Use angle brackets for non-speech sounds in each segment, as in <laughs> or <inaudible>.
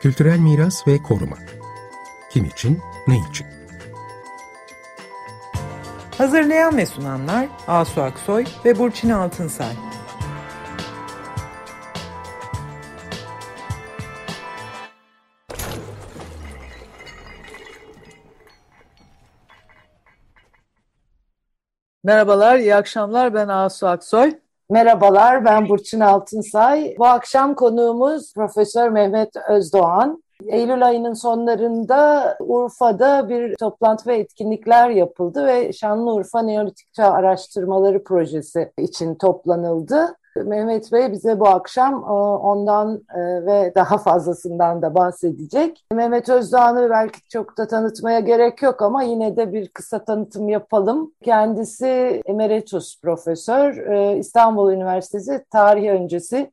Kültürel miras ve koruma. Kim için, ne için? Hazırlayan ve sunanlar Asu Aksoy ve Burçin Altınsay. Merhabalar, iyi akşamlar. Ben Asu Aksoy. Merhabalar, ben Burçin Altınsay. Bu akşam konuğumuz Profesör Mehmet Özdoğan. Eylül ayının sonlarında Urfa'da bir toplantı ve etkinlikler yapıldı ve Şanlıurfa Neolitik Çağ Araştırmaları Projesi için toplanıldı. Mehmet Bey bize bu akşam e, ondan e, ve daha fazlasından da bahsedecek. Mehmet Özdoğan'ı belki çok da tanıtmaya gerek yok ama yine de bir kısa tanıtım yapalım. Kendisi emeritus profesör, e, İstanbul Üniversitesi tarih öncesi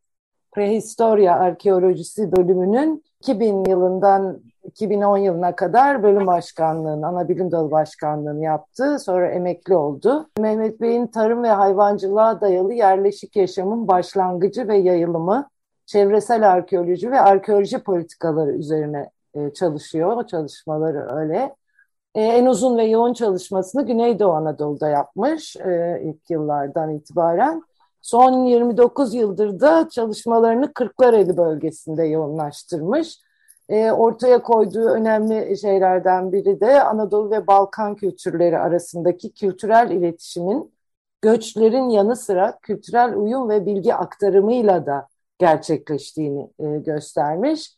prehistorya arkeolojisi bölümünün 2000 yılından 2010 yılına kadar bölüm başkanlığını, ana bilim dalı başkanlığını yaptı. Sonra emekli oldu. Mehmet Bey'in tarım ve hayvancılığa dayalı yerleşik yaşamın başlangıcı ve yayılımı, çevresel arkeoloji ve arkeoloji politikaları üzerine e, çalışıyor. O çalışmaları öyle. E, en uzun ve yoğun çalışmasını Güneydoğu Anadolu'da yapmış e, ilk yıllardan itibaren. Son 29 yıldır da çalışmalarını Kırklareli bölgesinde yoğunlaştırmış. E, ortaya koyduğu önemli şeylerden biri de Anadolu ve Balkan kültürleri arasındaki kültürel iletişimin göçlerin yanı sıra kültürel uyum ve bilgi aktarımıyla da gerçekleştiğini e, göstermiş.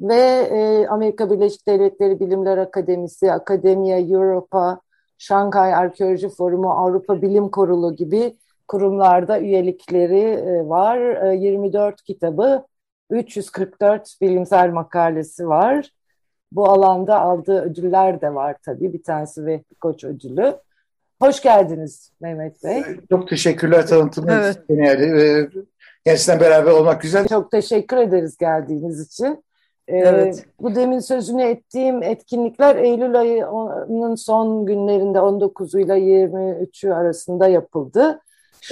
Ve e, Amerika Birleşik Devletleri Bilimler Akademisi, Akademiya Europa, Şanghay Arkeoloji Forumu, Avrupa Bilim Kurulu gibi kurumlarda üyelikleri e, var. E, 24 kitabı 344 bilimsel makalesi var. Bu alanda aldığı ödüller de var tabii. Bir tanesi Vehbi Koç ödülü. Hoş geldiniz Mehmet Bey. Çok teşekkürler tanıtımınız evet. için. Gerçekten beraber olmak güzel. Çok teşekkür ederiz geldiğiniz için. Ee, evet. Bu demin sözünü ettiğim etkinlikler Eylül ayının son günlerinde 19'u ile 23'ü arasında yapıldı.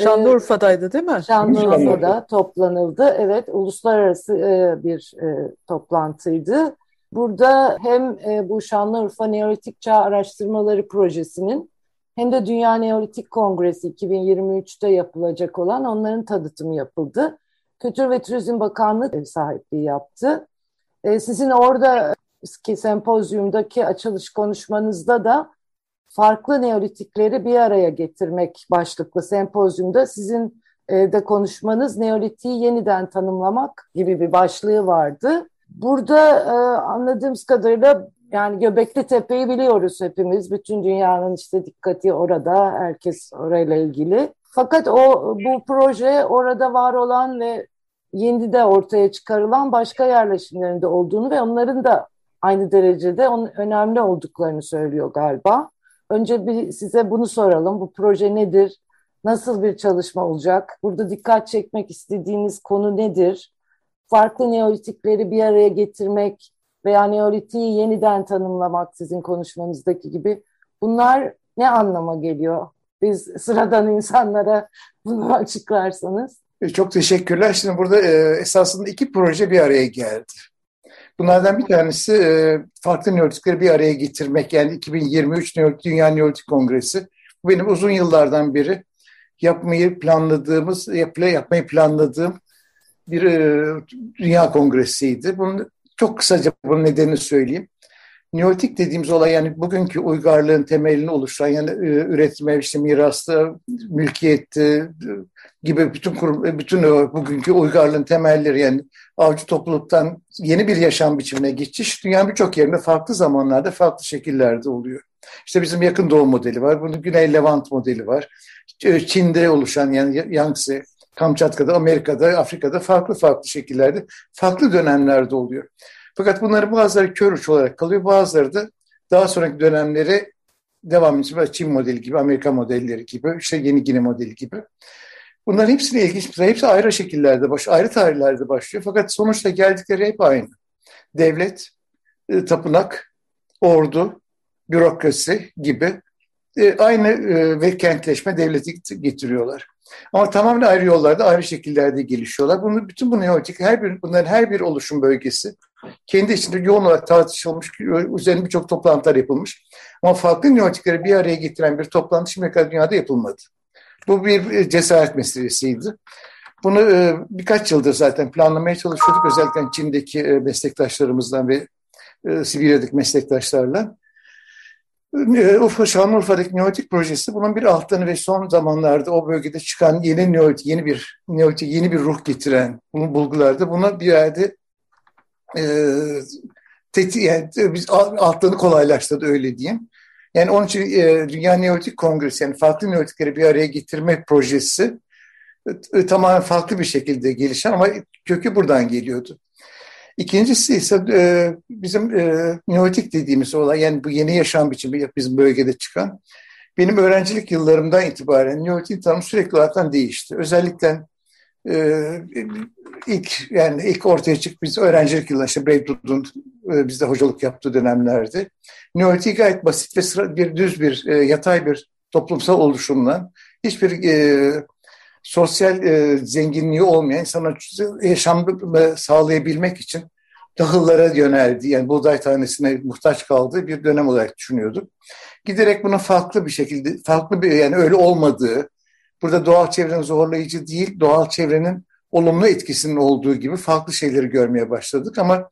Şanlıurfa'daydı değil mi? Şanlıurfa'da toplanıldı. Evet, uluslararası e, bir e, toplantıydı. Burada hem e, bu Şanlıurfa Neolitik Çağ Araştırmaları Projesi'nin hem de Dünya Neolitik Kongresi 2023'te yapılacak olan onların tanıtımı yapıldı. Kültür ve Turizm Bakanlığı ev sahipliği yaptı. Sizin orada ki sempozyumdaki açılış konuşmanızda da farklı neolitikleri bir araya getirmek başlıklı sempozyumda sizin e, de konuşmanız neolitiği yeniden tanımlamak gibi bir başlığı vardı. Burada e, anladığımız kadarıyla yani Göbekli Tepe'yi biliyoruz hepimiz. Bütün dünyanın işte dikkati orada, herkes orayla ilgili. Fakat o bu proje orada var olan ve yeni de ortaya çıkarılan başka yerleşimlerinde olduğunu ve onların da aynı derecede onun önemli olduklarını söylüyor galiba. Önce bir size bunu soralım. Bu proje nedir? Nasıl bir çalışma olacak? Burada dikkat çekmek istediğiniz konu nedir? Farklı neolitikleri bir araya getirmek veya neolitiği yeniden tanımlamak sizin konuşmanızdaki gibi. Bunlar ne anlama geliyor? Biz sıradan insanlara <laughs> bunu açıklarsanız. E, çok teşekkürler. Şimdi burada e, esasında iki proje bir araya geldi. Bunlardan bir tanesi e, farklı neolitikleri bir araya getirmek. Yani 2023 Neolitik, Dünya Neolitik Kongresi. Bu benim uzun yıllardan beri yapmayı planladığımız, yapla, yapmayı planladığım bir e, dünya kongresiydi. Bunu çok kısaca bunun nedenini söyleyeyim. Neolitik dediğimiz olay yani bugünkü uygarlığın temelini oluşturan yani e, üretme, işte mirasta, mülkiyette gibi bütün kurum, bütün bugünkü uygarlığın temelleri yani avcı topluluktan yeni bir yaşam biçimine geçiş dünyanın birçok yerinde farklı zamanlarda farklı şekillerde oluyor. İşte bizim yakın doğu modeli var, bunun Güney Levant modeli var. Çin'de oluşan yani Yangtze, Kamçatka'da, Amerika'da, Afrika'da farklı farklı şekillerde, farklı dönemlerde oluyor. Fakat bunların bazıları kör uç olarak kalıyor, bazıları da daha sonraki dönemlere devam ediyor. Çin modeli gibi, Amerika modelleri gibi, işte Yeni Gine modeli gibi. Bunların hepsine ilginç, hepsi ayrı şekillerde, baş, ayrı tarihlerde başlıyor. Fakat sonuçta geldikleri hep aynı. Devlet, e, tapınak, ordu, bürokrasi gibi e, aynı e, ve kentleşme devleti getiriyorlar. Ama tamamen ayrı yollarda, ayrı şekillerde gelişiyorlar. Bunu, bütün bu neolitik, her bir, bunların her bir oluşum bölgesi kendi içinde yoğun olarak tartışılmış, üzerine birçok toplantılar yapılmış. Ama farklı neolitikleri bir araya getiren bir toplantı şimdiye kadar dünyada yapılmadı. Bu bir e, cesaret meselesiydi. Bunu e, birkaç yıldır zaten planlamaya çalışıyorduk. Özellikle Çin'deki e, meslektaşlarımızdan ve e, Sibirya'daki meslektaşlarla. E, Urfa, Şanlıurfa'daki Neolitik projesi bunun bir altını ve son zamanlarda o bölgede çıkan yeni Neolitik, yeni bir Neolitik, yeni bir ruh getiren bunun bulgularda buna bir yerde e, teti, yani biz altlarını kolaylaştırdı öyle diyeyim. Yani onun için e, Dünya Neolitik Kongresi yani farklı neolitikleri bir araya getirme projesi e, tamamen farklı bir şekilde gelişen ama kökü buradan geliyordu. İkincisi ise e, bizim e, neolitik dediğimiz olay yani bu yeni yaşam biçimi bizim bölgede çıkan benim öğrencilik yıllarımdan itibaren neolitik tanımı sürekli olarak değişti. Özellikle e, ilk yani ilk ortaya çık biz öğrencilik yılları işte Braidwood'un e, bizde hocalık yaptığı dönemlerde neolitik gayet basit ve sıra, bir düz bir e, yatay bir toplumsal oluşumla hiçbir e, sosyal e, zenginliği olmayan insana yaşam sağlayabilmek için tahıllara yöneldi. Yani buğday tanesine muhtaç kaldığı bir dönem olarak düşünüyorduk. Giderek bunun farklı bir şekilde, farklı bir yani öyle olmadığı, burada doğal çevrenin zorlayıcı değil, doğal çevrenin olumlu etkisinin olduğu gibi farklı şeyleri görmeye başladık ama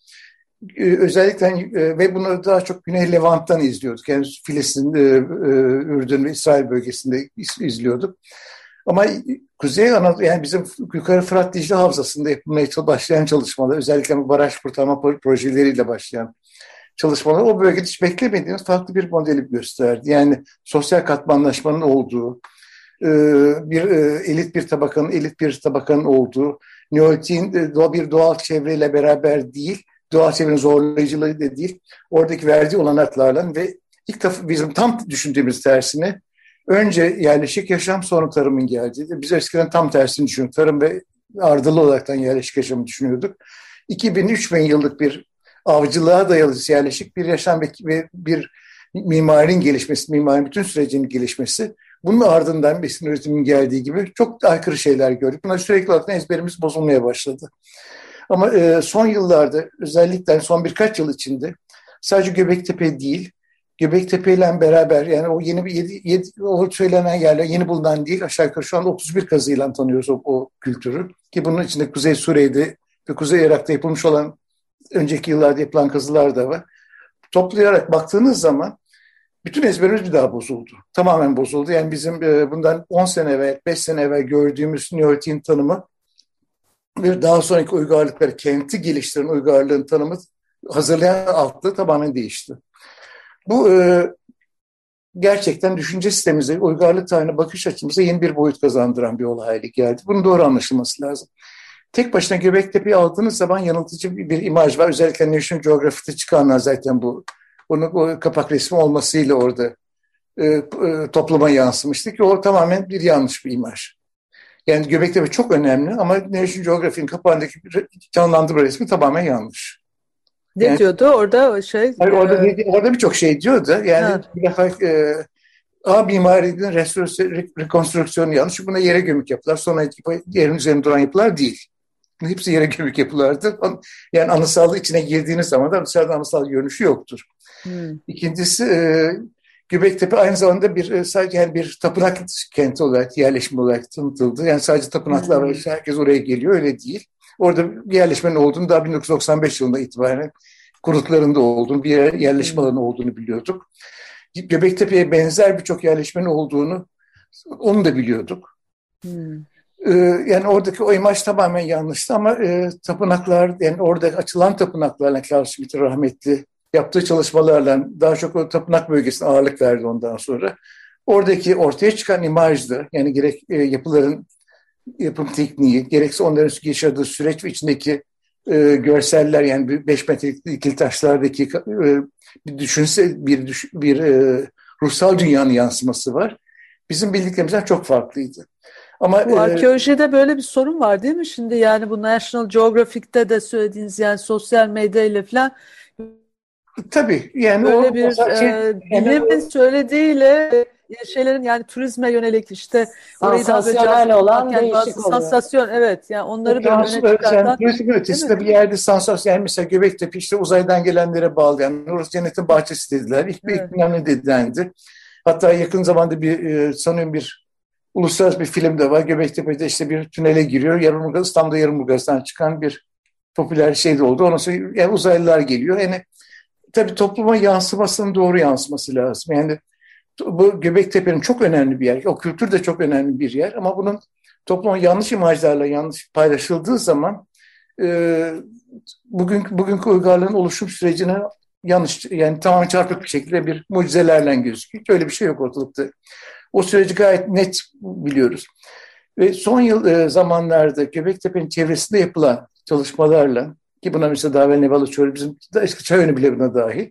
e, özellikle e, ve bunu daha çok Güney Levant'tan izliyorduk. Yani Filistin, e, Ürdün ve İsrail bölgesinde izliyorduk. Ama Kuzey Anadolu yani bizim yukarı Fırat Dicle Havzası'nda yapılmaya başlayan çalışmalar özellikle bu baraj kurtarma projeleriyle başlayan çalışmalar o bölgede hiç beklemediğimiz farklı bir modeli gösterdi. Yani sosyal katmanlaşmanın olduğu, e, bir e, elit bir tabakanın elit bir tabakanın olduğu, Neolitik'in e, bir doğal çevreyle beraber değil, doğal çevrenin zorlayıcılığı da değil, oradaki verdiği olanaklarla ve ilk defa bizim tam düşündüğümüz tersine önce yerleşik yaşam sonra tarımın geldiği. Biz eskiden tam tersini düşünüyorduk. Tarım ve ardılı olaraktan yerleşik yaşamı düşünüyorduk. 2003 bin yıllık bir avcılığa dayalı yerleşik bir yaşam ve bir mimarinin gelişmesi, mimarinin bütün sürecinin gelişmesi bunun ardından besin üretimin geldiği gibi çok aykırı şeyler gördük. Bunlar sürekli olarak ezberimiz bozulmaya başladı. Ama e, son yıllarda özellikle son birkaç yıl içinde sadece Göbektepe değil, Göbektepe ile beraber yani o yeni bir yedi, yedi, o söylenen yerler yeni bulunan değil aşağı yukarı şu anda 31 kazıyla tanıyoruz o, o kültürü. Ki bunun içinde Kuzey Suriye'de ve Kuzey Irak'ta yapılmış olan önceki yıllarda yapılan kazılar da var. Toplayarak baktığınız zaman bütün ezberimiz bir daha bozuldu. Tamamen bozuldu. Yani bizim e, bundan 10 sene evvel, 5 sene evvel gördüğümüz Neolitik'in tanımı bir daha sonraki uygarlıkları, kenti geliştiren uygarlığın tanımı hazırlayan altlığı tamamen değişti. Bu e, gerçekten düşünce sistemimize, uygarlık tarihine bakış açımıza yeni bir boyut kazandıran bir olay haline geldi. Bunun doğru anlaşılması lazım. Tek başına Göbektepe'yi aldığınız zaman yanıltıcı bir, bir imaj var. Özellikle National Geographic'te çıkanlar zaten bu. Bunun o kapak resmi olmasıyla orada e, e, topluma yansımıştı ki o tamamen bir yanlış bir imaj. Yani Göbektepe çok önemli ama National Geographic'in kapağındaki canlandırma resmi tamamen yanlış. Ne yani, diyordu orada şey? Hayır, orada e, orada birçok şey diyordu. Yani ha. bir defa e, A mimarinin rekonstrüksiyonu yanlış. Buna yere gömük yapılar. Sonra yerin üzerinde duran yapılar değil. Hepsi yere gömük yapılardı. Yani anısallığı içine girdiğiniz zaman da dışarıda anısal görünüşü yoktur. Hmm. İkincisi e, Göbektepe aynı zamanda bir e, sadece yani bir tapınak kenti olarak yerleşim olarak tanıtıldı. Yani sadece tapınaklar hmm. var. Herkes oraya geliyor. Öyle değil. Orada bir yerleşmenin olduğunu daha 1995 yılında itibaren kurutlarında olduğunu, bir yerleşme hmm. alanı olduğunu biliyorduk. Göbektepe'ye benzer birçok yerleşmenin olduğunu onu da biliyorduk. Hmm. Ee, yani oradaki o imaj tamamen yanlıştı ama e, tapınaklar, yani orada açılan tapınaklarla Klaus Schmidt rahmetli yaptığı çalışmalarla daha çok o tapınak bölgesine ağırlık verdi ondan sonra. Oradaki ortaya çıkan imajdı. Yani gerek e, yapıların yapım tekniği, gerekse onların yaşadığı süreç ve içindeki e, görseller yani 5 metrelik dikili taşlardaki e, bir düşünse bir düş, bir e, ruhsal dünyanın yansıması var. Bizim bildiklerimizden çok farklıydı. Ama bu e, arkeolojide böyle bir sorun var değil mi şimdi? Yani bu National Geographic'te de söylediğiniz yani sosyal medya ile falan Tabii yani Böyle o, bir o zaten- e, yani bilimin söylediğiyle e, şeylerin yani turizme yönelik işte Sansasyonel olan yaparken değişik oluyor. Sansasyon evet yani onları böyle öne yani çıkartan turizmin ötesinde Değil bir yerde sansasyon yani mesela Göbektepe işte uzaydan gelenlere bağlı yani orası cennetin bahçesi dediler. İlk bir Evet. ne dedilendi. Hatta yakın zamanda bir e, sanıyorum bir uluslararası bir film de var. Göbektepe'de işte bir tünele giriyor. Yarımurgaz, İstanbul'da Yarımurgaz'dan çıkan bir popüler şey de oldu. Ondan sonra yani uzaylılar geliyor. Yani tabii topluma yansımasının doğru yansıması lazım. Yani bu Göbektepe'nin çok önemli bir yer. O kültür de çok önemli bir yer ama bunun topluma yanlış imajlarla yanlış paylaşıldığı zaman e, bugün bugünkü uygarlığın oluşum sürecine yanlış yani tamamen çarpık bir şekilde bir mucizelerle gözüküyor. Öyle bir şey yok ortalıkta. O süreci gayet net biliyoruz. Ve son yıl e, zamanlarda Göbektepe'nin çevresinde yapılan çalışmalarla ki buna mesela daha evvel Neval Uçuyor, bizim eski Çayönü bile buna dahil.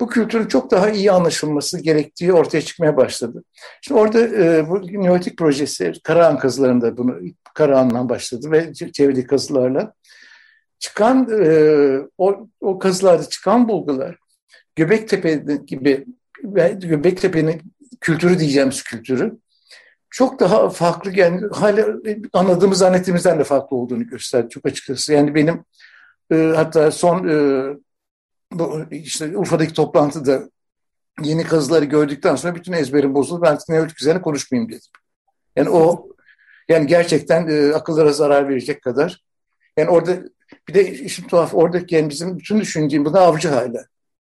Bu kültürün çok daha iyi anlaşılması gerektiği ortaya çıkmaya başladı. Şimdi orada e, bu Neolitik projesi Karahan kazılarında bunu Karahan'dan başladı ve çevredeki kazılarla çıkan e, o, o kazılarda çıkan bulgular Göbektepe gibi Göbektepe'nin kültürü diyeceğimiz kültürü çok daha farklı yani hala anladığımız zannettiğimizden de farklı olduğunu gösterdi çok açıkçası. Yani benim e, hatta son e, bu işte Urfa'daki toplantıda yeni kazıları gördükten sonra bütün ezberim bozuldu. Ben Neolitik üzerine konuşmayayım dedim. Yani o yani gerçekten e, akıllara zarar verecek kadar. Yani orada bir de işin tuhaf oradaki yani bizim bütün düşündüğüm buna avcı hala.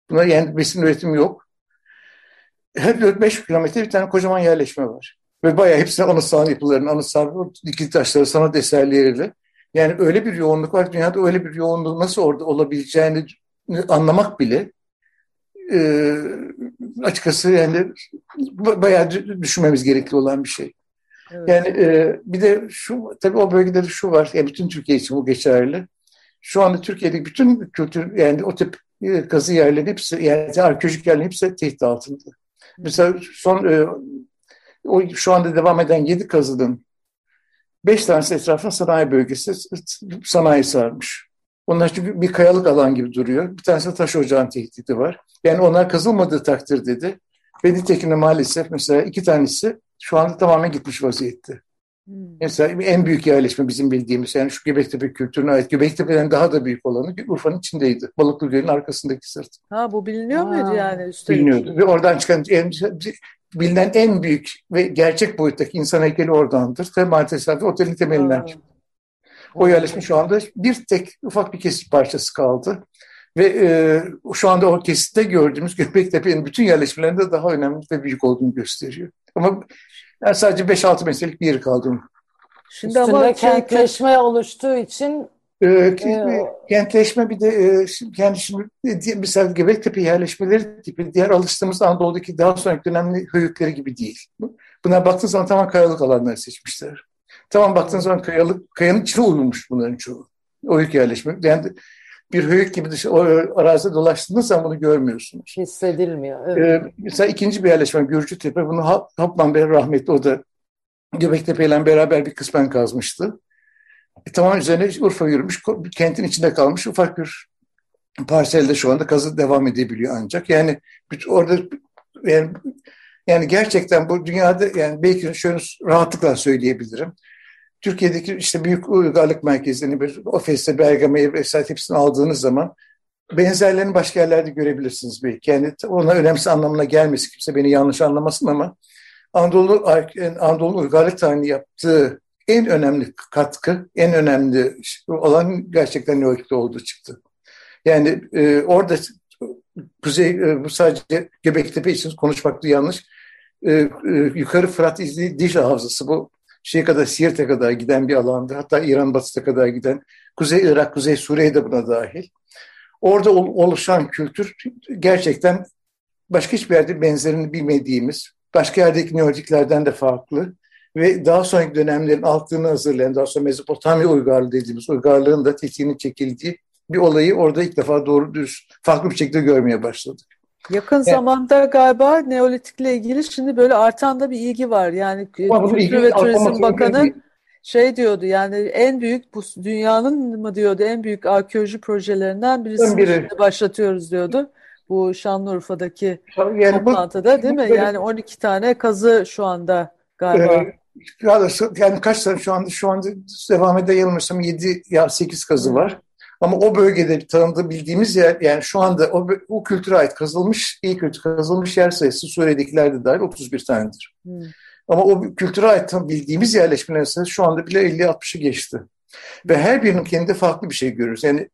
Buna yani besin üretimi yok. Her 4-5 kilometre bir tane kocaman yerleşme var. Ve bayağı hepsine anıtsal yapıların, anıtsal dikili taşları, sanat eserleriyle. Yani öyle bir yoğunluk var. Dünyada öyle bir yoğunluğu nasıl orada olabileceğini anlamak bile e, açıkçası yani bayağı düşünmemiz gerekli olan bir şey. Evet. Yani e, bir de şu tabii o bölgede de şu var. Yani bütün Türkiye için bu geçerli. Şu anda Türkiye'deki bütün kültür yani o tip e, kazı yerlerin hepsi yani arkeolojik yerlerin hepsi tehdit altında. Mesela son e, o şu anda devam eden yedi kazının beş tanesi etrafında sanayi bölgesi sanayi sarmış. Onlar çünkü bir kayalık alan gibi duruyor. Bir tanesi de taş ocağın tehdidi var. Yani onlar kazılmadığı takdir dedi. Ve nitekim maalesef mesela iki tanesi şu anda tamamen gitmiş vaziyette. Hmm. Mesela en büyük yerleşme bizim bildiğimiz yani şu Göbektepe kültürüne ait. Göbektepe'den daha da büyük olanı Urfa'nın içindeydi. Balıklı Gölü'nün arkasındaki sırt. Ha bu biliniyor Aa, muydu yani üstelik? Biliniyordu. Ve oradan çıkan bilinen en büyük ve gerçek boyuttaki insan heykeli oradandır. Maalesef de otelin temelinden çıktı. O yerleşme şu anda bir tek ufak bir kesit parçası kaldı. Ve e, şu anda o kesitte gördüğümüz <laughs> Göbektepe'nin bütün yerleşmelerinde daha önemli ve büyük olduğunu gösteriyor. Ama yani sadece 5-6 metrelik bir yeri kaldı. Şimdi Üstünde ama şey, kentleşme oluştuğu için Ee, Ee, kentleşme bir de e, yani şimdi di- mesela Göbektepe yerleşmeleri tipi diğer alıştığımız Anadolu'daki daha sonraki dönemli höyükleri gibi değil. Buna baktığınız zaman tamam kayalık alanları seçmişler. Tamam baktığınız zaman kayalık, kayanın içine uyulmuş bunların çoğu. O höyük yerleşme. Yani bir höyük gibi dışı, o arazide dolaştığınız zaman bunu görmüyorsunuz. hissedilmiyor. Evet. Ee, mesela ikinci bir yerleşme Gürcütepe. Bunu Ha- Hapman Bey rahmetli o da Göbektepe ile beraber bir kısmen kazmıştı. E, tamam üzerine Urfa yürümüş, kentin içinde kalmış ufak bir parselde şu anda kazı devam edebiliyor ancak. Yani orada yani, yani gerçekten bu dünyada yani belki şöyle rahatlıkla söyleyebilirim. Türkiye'deki işte büyük uygarlık merkezlerini bir Ofes'te, Bergama'yı vesaire hepsini aldığınız zaman benzerlerini başka yerlerde görebilirsiniz belki. Yani ona önemsiz anlamına gelmesin kimse beni yanlış anlamasın ama Anadolu, Anadolu uygarlık tarihini yaptığı en önemli katkı, en önemli olan gerçekten Neolitik'te olduğu çıktı. Yani e, orada kuzey, e, bu sadece Göbektepe için konuşmak da yanlış. E, e, yukarı Fırat İzli Dicle Havzası bu şeye kadar Siirt'e kadar giden bir alandı. Hatta İran batısına kadar giden Kuzey Irak, Kuzey Suriye de buna dahil. Orada oluşan kültür gerçekten başka hiçbir yerde benzerini bilmediğimiz, başka yerdeki Neolitiklerden de farklı ve daha sonraki dönemlerin altını hazırlayan, daha sonra Mezopotamya uygarlığı dediğimiz uygarlığın da tetiğinin çekildiği bir olayı orada ilk defa doğru düz farklı bir şekilde görmeye başladık. Yakın zamanda galiba Neolitik'le ilgili şimdi böyle artan da bir ilgi var. Yani Kültür ve Turizm Bakanı şey diyordu yani en büyük bu dünyanın mı diyordu en büyük arkeoloji projelerinden birisini biri. başlatıyoruz diyordu. bu Şanlıurfa'daki yani toplantıda bu, değil mi? Yani 12 tane kazı şu anda galiba. E, yani kaç tane şu anda şu anda devam ede yanılmıyorsam 7 ya 8 kazı var. Ama o bölgede tanıdığı bildiğimiz yer yani şu anda o, o kültüre ait kazılmış, iyi kültür kazılmış yer sayısı Suriye'dekiler de dahil 31 tanedir. Hmm. Ama o kültüre ait bildiğimiz yerleşmeler sayısı şu anda bile 50-60'ı geçti. Ve her birinin kendi farklı bir şey görüyoruz. Yani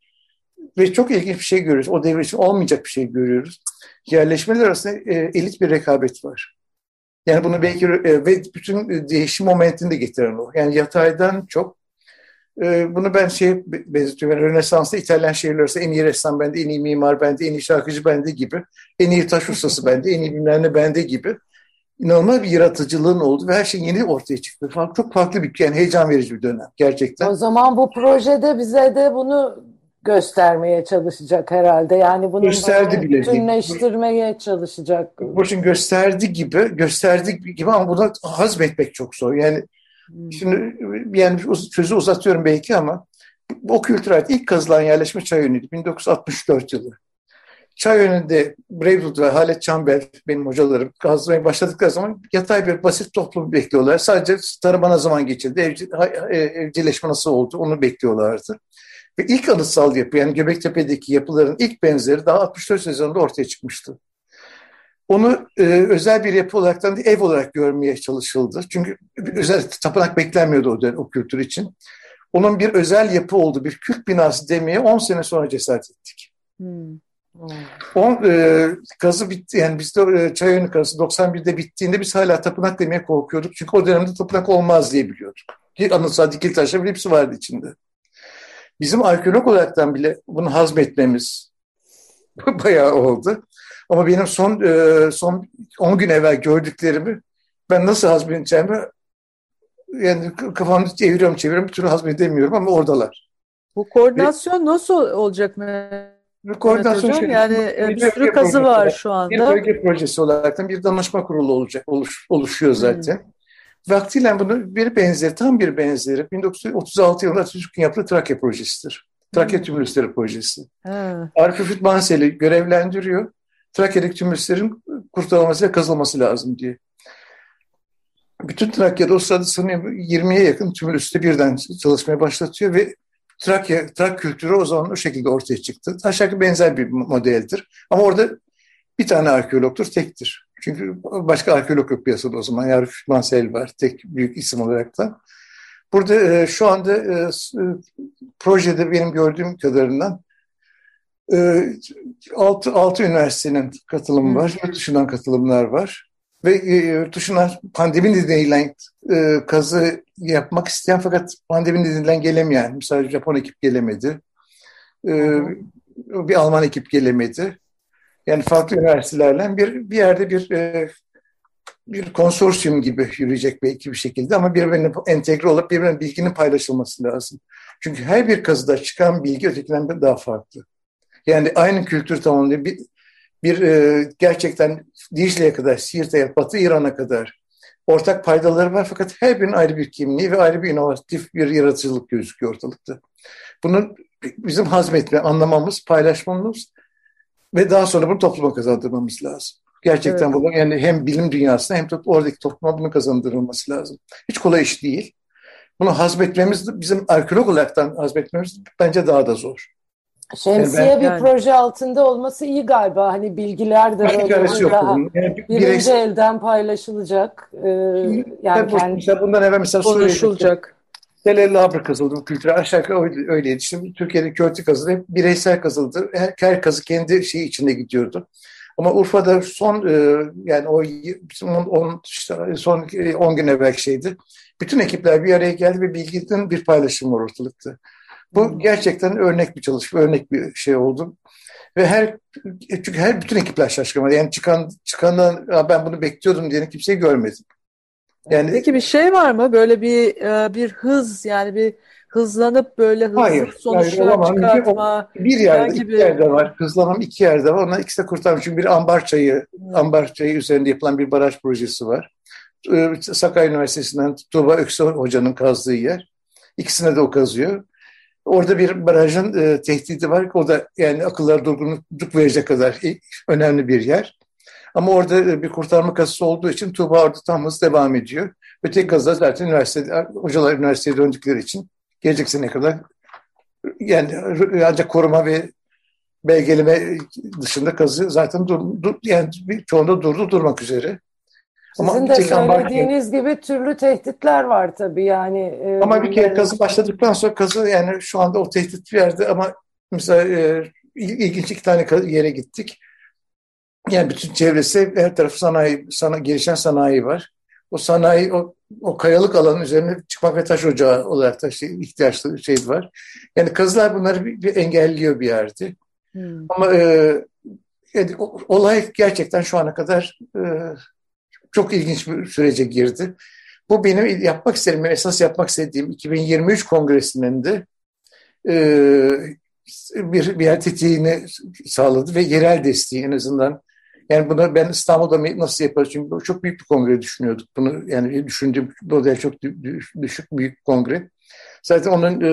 ve çok ilginç bir şey görüyoruz. O devir için olmayacak bir şey görüyoruz. Yerleşmeler arasında e, elit bir rekabet var. Yani bunu belki e, ve bütün değişim momentini de getiren o. Yani yataydan çok e, bunu ben şey benzetiyorum. Yani Rönesans'ta İtalyan şehirler en iyi ressam bende, en iyi mimar bende, en iyi şarkıcı bende gibi. En iyi taş ustası bende, en iyi bilmem bende gibi. İnanılmaz bir yaratıcılığın oldu ve her şey yeni ortaya çıktı. Çok farklı bir, yani heyecan verici bir dönem gerçekten. O zaman bu projede bize de bunu göstermeye çalışacak herhalde. Yani bunu gösterdi bile bütünleştirmeye çalışacak. Boşun gösterdi gibi, gösterdi gibi ama bunu hazmetmek çok zor. Yani hmm. şimdi yani sözü uzatıyorum belki ama o kültüre ait ilk kazılan yerleşme Çayönü'ydü 1964 yılı. Çayönü'nde Bravewood ve Halet Çambel benim hocalarım kazmaya başladıkları zaman yatay bir basit toplum bekliyorlar. Sadece tarıma zaman geçirdi, evcil, evcilleşme nasıl oldu onu bekliyorlardı. Ve ilk anıtsal yapı yani Göbektepe'deki yapıların ilk benzeri daha 64 sezonunda ortaya çıkmıştı. Onu e, özel bir yapı olarak da ev olarak görmeye çalışıldı. Çünkü özel tapınak beklenmiyordu o, dönem, o kültür için. Onun bir özel yapı oldu, bir kült binası demeye 10 sene sonra cesaret ettik. Hmm. On, e, kazı bitti yani bizde e, Çayönü kazısı 91'de bittiğinde biz hala tapınak demeye korkuyorduk. Çünkü o dönemde tapınak olmaz diye biliyorduk. Ki anıtsal dikil taşlar hepsi vardı içinde. Bizim arkeolog olaraktan bile bunu hazmetmemiz <laughs> bayağı oldu. Ama benim son e, son 10 gün evvel gördüklerimi ben nasıl hazmedeceğimi yani kafamda çeviriyorum çeviriyorum bir türlü hazmedemiyorum ama oradalar. Bu koordinasyon Ve, nasıl olacak mı? Koordinasyon şey, yani e, bir, bir sürü kazı var şu anda. Bir bölge projesi olarak bir danışma kurulu olacak oluş, oluşuyor zaten. Hmm. Vaktiyle bunu bir benzeri, tam bir benzeri 1936 yılında Atatürk'ün yaptığı Trakya projesidir. Trakya hmm. Tümülüsleri projesi. Hmm. Arif Üfit Mansel'i görevlendiriyor. Trakya'daki tümülüslerin kurtarılması ve kazılması lazım diye. Bütün Trakya'da o sırada sanıyorum 20'ye yakın tümülüste birden çalışmaya başlatıyor ve Trakya, Trak kültürü o zaman o şekilde ortaya çıktı. Aşağı benzer bir modeldir. Ama orada bir tane arkeologtur, tektir. Çünkü başka arkeolog yok piyasada o zaman. Yarif Mansell var tek büyük isim olarak da. Burada e, şu anda e, e, projede benim gördüğüm kadarından e, altı, altı üniversitenin katılımı var. Yurt dışından katılımlar var. Ve e, yurt dışından pandemi nedeniyle e, kazı yapmak isteyen fakat pandemi nedeniyle gelemeyen. Mesela Japon ekip gelemedi. E, bir Alman ekip gelemedi yani farklı üniversitelerle bir bir yerde bir e, bir konsorsiyum gibi yürüyecek belki bir şekilde ama birbirine entegre olup birbirine bilginin paylaşılması lazım. Çünkü her bir kazıda çıkan bilgi ötekinden daha farklı. Yani aynı kültür tamamlıyor. Bir, bir e, gerçekten Dicle'ye kadar, Siirt'e, Batı İran'a kadar ortak paydaları var fakat her birinin ayrı bir kimliği ve ayrı bir inovatif bir yaratıcılık gözüküyor ortalıkta. Bunu bizim hazmetme, anlamamız, paylaşmamız ve daha sonra bunu topluma kazandırmamız lazım. Gerçekten evet. bunu yani hem bilim dünyasına hem de oradaki topluma bunu kazandırılması lazım. Hiç kolay iş değil. Bunu hazmetmemiz, bizim arkeolog olaraktan hazmetmemiz bence daha da zor. Şemsiye yani ben, bir yani, proje altında olması iyi galiba. Hani bilgiler de böyle yok daha yani birinci bireysel, elden paylaşılacak. Ee, yani kendi, mesela bundan evvel mesela konuşulacak. Delelli Abra kazıldı bu kültüre. Aşağı yukarı öyleydi. Şimdi Türkiye'de kötü kazıldı. Hep bireysel kazıldı. Her, her kazı kendi şeyi içinde gidiyordu. Ama Urfa'da son e, yani o on, işte son 10 gün evvel şeydi. Bütün ekipler bir araya geldi ve bilginin bir paylaşım var ortalıkta. Bu hmm. gerçekten örnek bir çalışma, örnek bir şey oldu. Ve her çünkü her bütün ekipler şaşkın. Yani çıkan çıkandan ben bunu bekliyordum diye kimseyi görmedim. Yani Peki bir şey var mı? Böyle bir e, bir hız yani bir hızlanıp böyle hızlı hayır, sonuçlar hayır, çıkartma. Bir, bir yerde, gibi... iki yerde var. Hızlanım iki yerde var. Onlar ikisi de kurtarmış. Çünkü bir ambar çayı, hmm. ambar çayı üzerinde yapılan bir baraj projesi var. E, Sakarya Üniversitesi'nden Tuğba Öksel Hoca'nın kazdığı yer. İkisine de o kazıyor. Orada bir barajın e, tehdidi var. O da yani akıllara durgunluk verecek kadar önemli bir yer. Ama orada e, bir kurtarma kasası olduğu için Tuğba orada tam hız devam ediyor. Öteki kazada zaten üniversitede, hocalar üniversiteye döndükleri için gelecek sene kadar yani ancak koruma ve belgeleme dışında kazı zaten dur, dur, yani bir çoğunda durdu durmak üzere. Sizin ama de söylediğiniz gibi türlü tehditler var tabii yani. E, ama bir kere kazı başladıktan sonra kazı yani şu anda o tehdit bir yerde ama mesela e, ilginç iki tane yere gittik. Yani bütün çevresi her tarafı sanayi, sana, gelişen sanayi var. O sanayi, o, o kayalık alanın üzerine çıkmak ve taş ocağı olarak da şey, ihtiyaçlı şey var. Yani kazılar bunları bir, bir engelliyor bir yerde. Hmm. Ama e, yani, olay gerçekten şu ana kadar e, çok ilginç bir sürece girdi. Bu benim yapmak istediğim, esas yapmak istediğim 2023 kongresinin de e, bir, bir yer tetiğini sağladı ve yerel desteği en azından yani bunu ben İstanbul'da nasıl yaparız? Çünkü çok büyük bir kongre düşünüyorduk. Bunu yani düşündüğüm model çok düşük büyük bir kongre. Zaten onun e,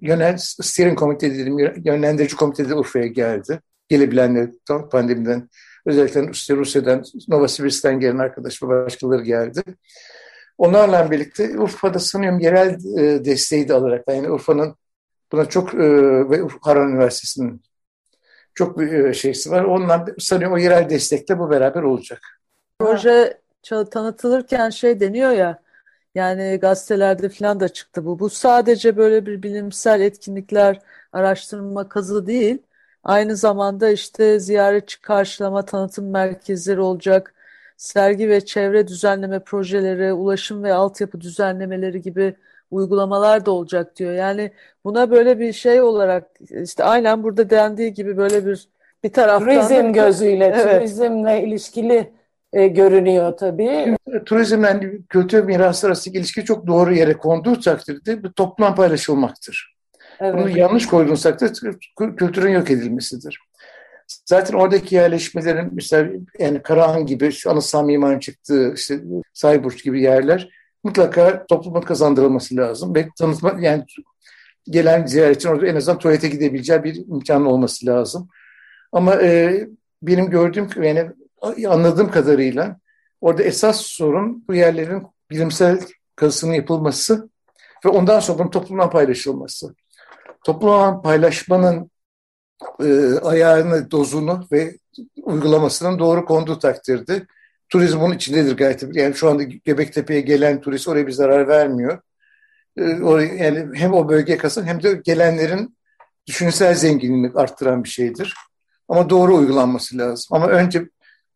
yönel steering komite dediğim yönlendirici komite de Urfa'ya geldi. Gelebilenler pandemiden özellikle Rusya'dan, Novosibirsk'ten gelen arkadaş ve başkaları geldi. Onlarla birlikte Urfa'da sanıyorum yerel e, desteği de alarak yani Urfa'nın buna çok e, ve Harran Üniversitesi'nin çok bir e, şeysi var. Ondan sanıyorum o yerel destekle bu beraber olacak. Proje tanıtılırken şey deniyor ya yani gazetelerde falan da çıktı bu. Bu sadece böyle bir bilimsel etkinlikler, araştırma kazı değil. Aynı zamanda işte ziyaretçi karşılama tanıtım merkezleri olacak. Sergi ve çevre düzenleme projeleri, ulaşım ve altyapı düzenlemeleri gibi uygulamalar da olacak diyor. Yani buna böyle bir şey olarak işte aynen burada dendiği gibi böyle bir bir taraftan turizm gözüyle, evet. turizmle ilişkili e, görünüyor tabii. Turizmle kültür mirası arasındaki ilişki çok doğru yere konduğu takdirde bir toplum paylaşılmaktır. Evet. Bunu yanlış koyduğunuz takdirde kültürün yok edilmesidir. Zaten oradaki yerleşmelerin mesela yani Karahan gibi, Anıtsal Mimar'ın çıktığı işte Sayburç gibi yerler mutlaka topluma kazandırılması lazım. Ve tanıtma yani gelen ziyaretçinin orada en azından tuvalete gidebileceği bir imkan olması lazım. Ama e, benim gördüğüm yani anladığım kadarıyla orada esas sorun bu yerlerin bilimsel kazısının yapılması ve ondan sonra bunun toplumdan paylaşılması. Toplumdan paylaşmanın e, ayarını, dozunu ve uygulamasının doğru konduğu takdirde turizm onun içindedir gayet. Yani şu anda Göbektepe'ye gelen turist oraya bir zarar vermiyor. E, yani hem o bölge kasın hem de gelenlerin düşünsel zenginliğini arttıran bir şeydir. Ama doğru uygulanması lazım. Ama önce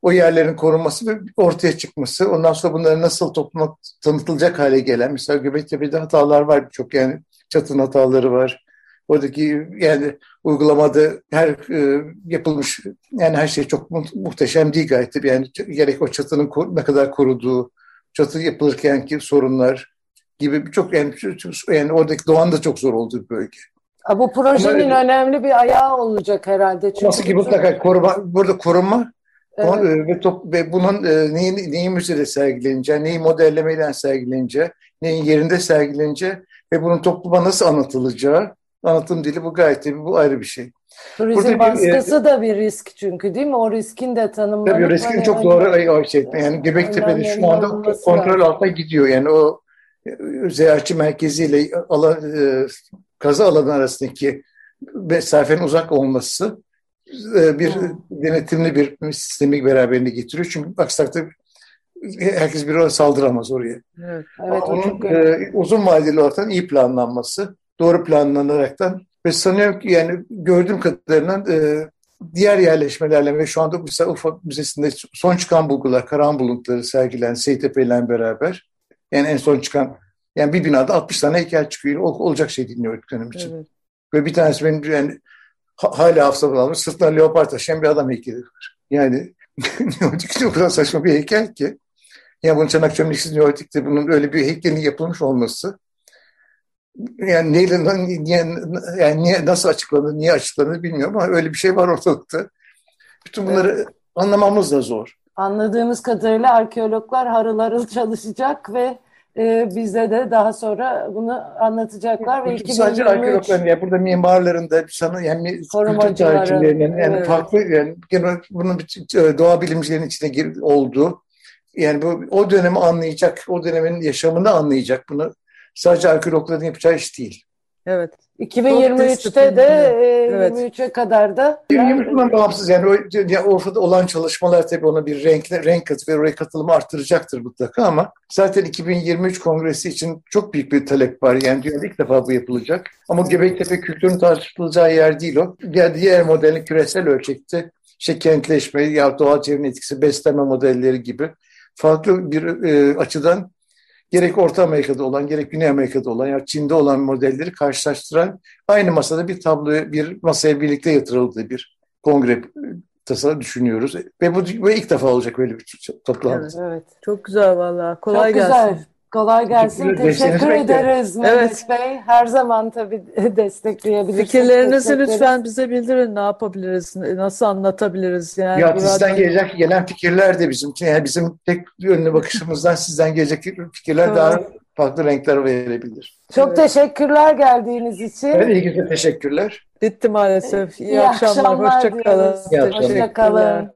o yerlerin korunması ve ortaya çıkması, ondan sonra bunların nasıl topluma tanıtılacak hale gelen, mesela Göbektepe'de hatalar var çok yani çatın hataları var. Oradaki yani uygulamada her e, yapılmış yani her şey çok mu muhteşem değil gayet yani gerek o çatının ne kadar koruduğu, çatı yapılırken ki sorunlar gibi çok yani, yani oradaki doğan da çok zor olduğu bir bölge. Bu projenin Ama, önemli bir ayağı olacak herhalde. Çünkü nasıl ki mutlaka koruma, burada korunma Evet. E, ve, top, ve bunun e, neyin, neyin müzede sergileneceği, neyi modellemeyle sergileneceği, neyin yerinde sergileneceği ve bunun topluma nasıl anlatılacağı, anlatım dili bu gayet tabii bu ayrı bir şey. Turizm Burada baskısı bir, e, da bir risk çünkü değil mi? O riskin de tanımlanıp... Tabii riskin hani, çok doğru o şey. Yani Göbektepe'de şu anda kontrol altına gidiyor. Yani o e, ziyaretçi merkeziyle alan, e, kazı alanı arasındaki mesafenin uzak olması e, bir denetimli bir sistemi beraberinde getiriyor. Çünkü aksi takdirde herkes bir oraya saldıramaz oraya. Evet, evet, Onun çok e, uzun vadeli olarak iyi planlanması, doğru planlanaraktan ve sanıyorum ki yani gördüğüm kadarıyla e, diğer yerleşmelerle ve şu anda mesela Urfa Müzesi'nde son çıkan bulgular, Karahan buluntuları sergilen STP ile beraber yani en son çıkan yani bir binada 60 tane heykel çıkıyor. olacak şey dinliyor dönem için. Evet. Ve bir tanesi benim yani hala hafızamda almış sırtına leopar taşıyan bir adam heykeli var. Yani <laughs> Neolitik'te o kadar saçma bir heykel ki. Yani bunun Çanak Çömleksiz Neolitik'te bunun öyle bir heykelin yapılmış olması yani neyle, niye, yani niye, nasıl açıklanır, niye açıklanır bilmiyorum ama öyle bir şey var ortalıkta. Bütün bunları evet. anlamamız da zor. Anladığımız kadarıyla arkeologlar harıl harıl çalışacak ve e, bize de daha sonra bunu anlatacaklar ve Bu sadece 2023 arkeologların ya burada mimarların da sana yani kültür tarihçilerinin yani evet. farklı yani genel bunun bir- e, doğa bilimcilerin içine gir, olduğu yani bu o dönemi anlayacak, o dönemin yaşamını anlayacak bunu sadece arkeologların yapacağı iş değil. Evet. 2023'te de e, Evet. 23'e kadar da 2023'ten bağımsız yani o ya ortada olan çalışmalar tabii ona bir renk renk katı ve oraya katılımı arttıracaktır mutlaka ama zaten 2023 kongresi için çok büyük bir talep var. Yani dünyada ilk defa bu yapılacak. Ama Göbektepe kültürün tartışılacağı yer değil o. Diğer, diğer modelin küresel ölçekte işte kentleşme ya doğal çevrenin etkisi, beslenme modelleri gibi farklı bir e, açıdan gerek Orta Amerika'da olan gerek Güney Amerika'da olan ya Çin'de olan modelleri karşılaştıran aynı masada bir tabloya bir masaya birlikte yatırıldığı bir kongre tasarı düşünüyoruz. Ve bu ve ilk defa olacak böyle bir toplantı. evet. Çok güzel vallahi. Kolay Çok gelsin. güzel. Kolay gelsin. Teşekkür ederiz. Teşekkür Mehmet Evet. Bey. Her zaman tabii <laughs> destekleyebilirsiniz. Fikirlerinizi lütfen bize bildirin. Ne yapabiliriz? Nasıl anlatabiliriz? Yani Ya sizden gelecek gelen fikirler de bizim için yani bizim tek yönlü bakışımızdan sizden gelecek fikirler daha farklı renkler verebilir. Çok Evet. teşekkürler geldiğiniz için. Evet, ilginize teşekkürler. Bitti maalesef. İyi, İyi akşamlar. akşamlar Hoşça kalın.